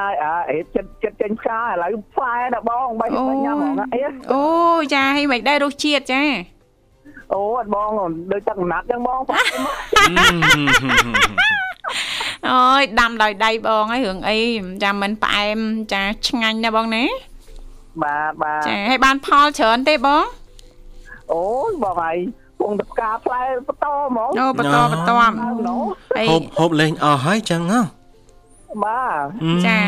អេចិត្តចិត្តចេញផ្កាឥឡូវផ្លែដល់បងបាញ់ញ៉ាំហ្មងអីអូចាហើយមិនដែររសជាតិចាអូអត់បងដូចទឹកកំណាត់ចឹងបងអូយដាំដោយដៃបងហើយរឿងអីចាំមិនផ្អែមចាឆ្ងាញ់ណាបងណាបាទបាទចាហើយបានផលច្រើនទេបងអូយបងហើយពងតផ្កាផ្លែបន្តហ្មងអូបន្តបន្តហូបហូបលេងអស់ហើយចឹងហ៎ បាទចា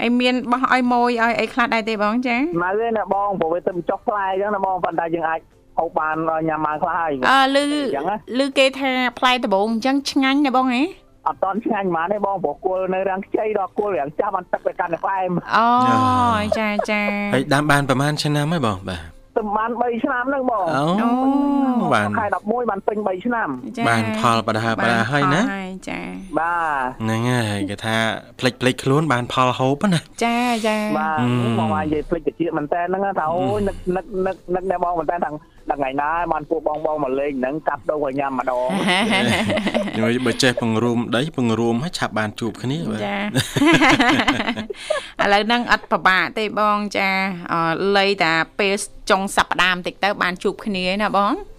ហើយមានបោះឲ្យម៉ួយឲ្យអីខ្លះដែរទេបងចាម៉ៅទេណាបងព្រោះវាទៅចុះផ្លែអញ្ចឹងណាបងប៉ុន្តែយើងអាចហូបបានញ៉ាំបានខ្លះហើយអឺលឺលឺគេថាផ្លែដំបងអញ្ចឹងឆ្ងាញ់ណាបងហ៎អត់តន់ឆ្ងាញ់ហ្មងទេបងព្រោះគល់នៅរាំងខ្ចីដល់គល់រាំងចាស់បានទឹកវាកាន់តែផ្អែមអូចាចាហើយដាំបានប្រហែលឆ្នាំហើយបងបាទ សម្បាន3ឆ្នាំហ្នឹងបងអូបានខែ11បានពេញ3ឆ្នាំបានផលបដាបដាហើយណាចាបាទហ្នឹងហើយគេថាផ្លិចផ្លិចខ្លួនបានផលហូបណាចាចាបាទបងនិយាយផ្លិចតិចមែនតើហ្នឹងថាអូយនឹកនឹកនឹកនឹកអ្នកបងមែនតើទាំង ដល់ថ្ងៃណាបានពួកបងបងមកលេងហ្នឹងកាប់ដូងឲ្យញ៉ាំម្ដងហើយបើចេះពង្រួមដីពង្រួមឲ្យឆាប់បានជួបគ្នាបាទចាឥឡូវហ្នឹងអត់ពិបាកទេបងចាលៃតាពេលចុងសប្តាហ៍បន្តិចទៅបានជួបគ្នាណាបងបាទ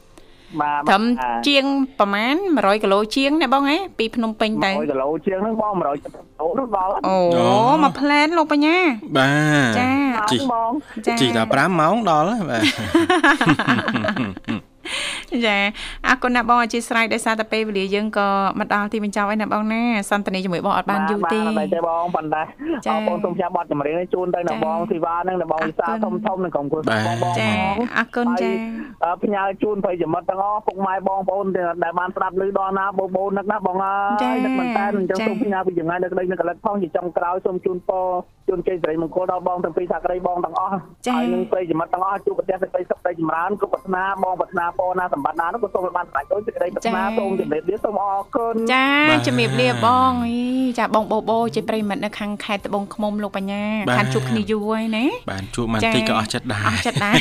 ត្រឹមជាងប្រហែល100គីឡូជាងណាបងហ៎ពីភ្នំពេញទៅ100គីឡូជាងហ្នឹងបង170គីឡូនោះដល់អូមួយផ្លែនលោកបញ្ញាបាទចាជីបងជីតែ5ម៉ោងដល់បាទ ចាអរគុណណាបងអធិស្ឋានដោយសារតែពេលវេលាយើងក៏មកដល់ទីបញ្ចប់ហើយណាបងណាសន្តានាជាមួយបងអត់បានយូរទេបាទទេបងប៉ុន្តែអរគុណសូមផ្សាយបទចម្រៀងនេះជូនទៅដល់បងធីវ៉ានិងដល់បងវិសាធំធំនិងក្រុមគ្រួសារបងបងចាអរគុណចាផ្ញើជូនប្រិយមិត្តទាំងអស់ពុកម៉ែបងប្អូនដែលបានស្ដាប់ឮដល់ណាបងប្អូននឹកណាបងអើយនឹកមែនតើអញ្ចឹងសូមផ្ញើពីចម្ងាយនៅក្តីនៅកលិតផងជាចុងក្រោយសូមជូនពរជូនជ័យសិរីមង្គលដល់បងទាំងពីរថាក្តីបងទាំងអស់ហើយនឹងប្រិយមិត្តទាំងអស់ជួបប្រទេសសេចក្តីសុខសេចចម្រើនគ្រប់ប្រាថ្នាបងប្រាថ្នាពរណាសម្បត្តិណានោះក៏សូមឲ្យបានសម្រេចដោយសេចក្តីប្រាថ្នាសូមជម្រាបលាសូមអរគុណចាជំរាបលាបងអីចាបងបូបូជាប្រិមិត្តនៅខាងខេត្តត្បូងឃ្មុំលោកបញ្ញាខានជួបគ្នាយូរហើយណាបានជួបមកតិចក៏អស់ចិត្តដែរអស់ចិត្តដែរ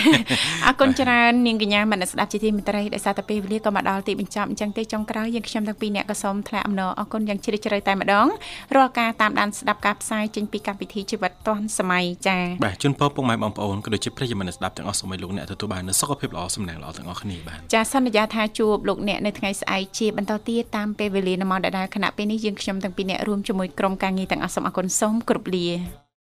អរគុណច្រើននាងកញ្ញាមនស្ដាប់ជាទីមេត្រីដោយសារតែពេលវេលាក៏មកដល់ទីបញ្ចប់អញ្ចឹងទេចុងក្រោយយើងខ្ញុំទាំងពីរអ្នកក៏សូមថ្លែងអំណរអរគុណយ៉ាងជ្រាលជ្រៅតែម្ដងរាល់ការតាមដានស្ដាប់ការផ្សាយចេញពីកម្មវិធីជីវិតឌွန်សម័យចាបាទជូនពរពុកម៉ែបងប្អូនក៏ដូចជាប្រិយមិត្តស្ដាប់ទាំងអស់សូមឲ្យលោកអ្នកទទួលបាននូវសុខភាពល្អសំណាងល្អទាំងអស់គ្នាបាទចាសន្យាថាជួបលោកអ្នកនៅថ្ងៃស្អែកជាបន្តទៀតតាមពេលវេលានៅម៉ោងដដែលខណៈពេលនេះយើងខ្ញុំទាំងពីរអ្នករួមជាមួយក្រុមការងារទាំងអស់សូមអរគុណសូមគោរពលា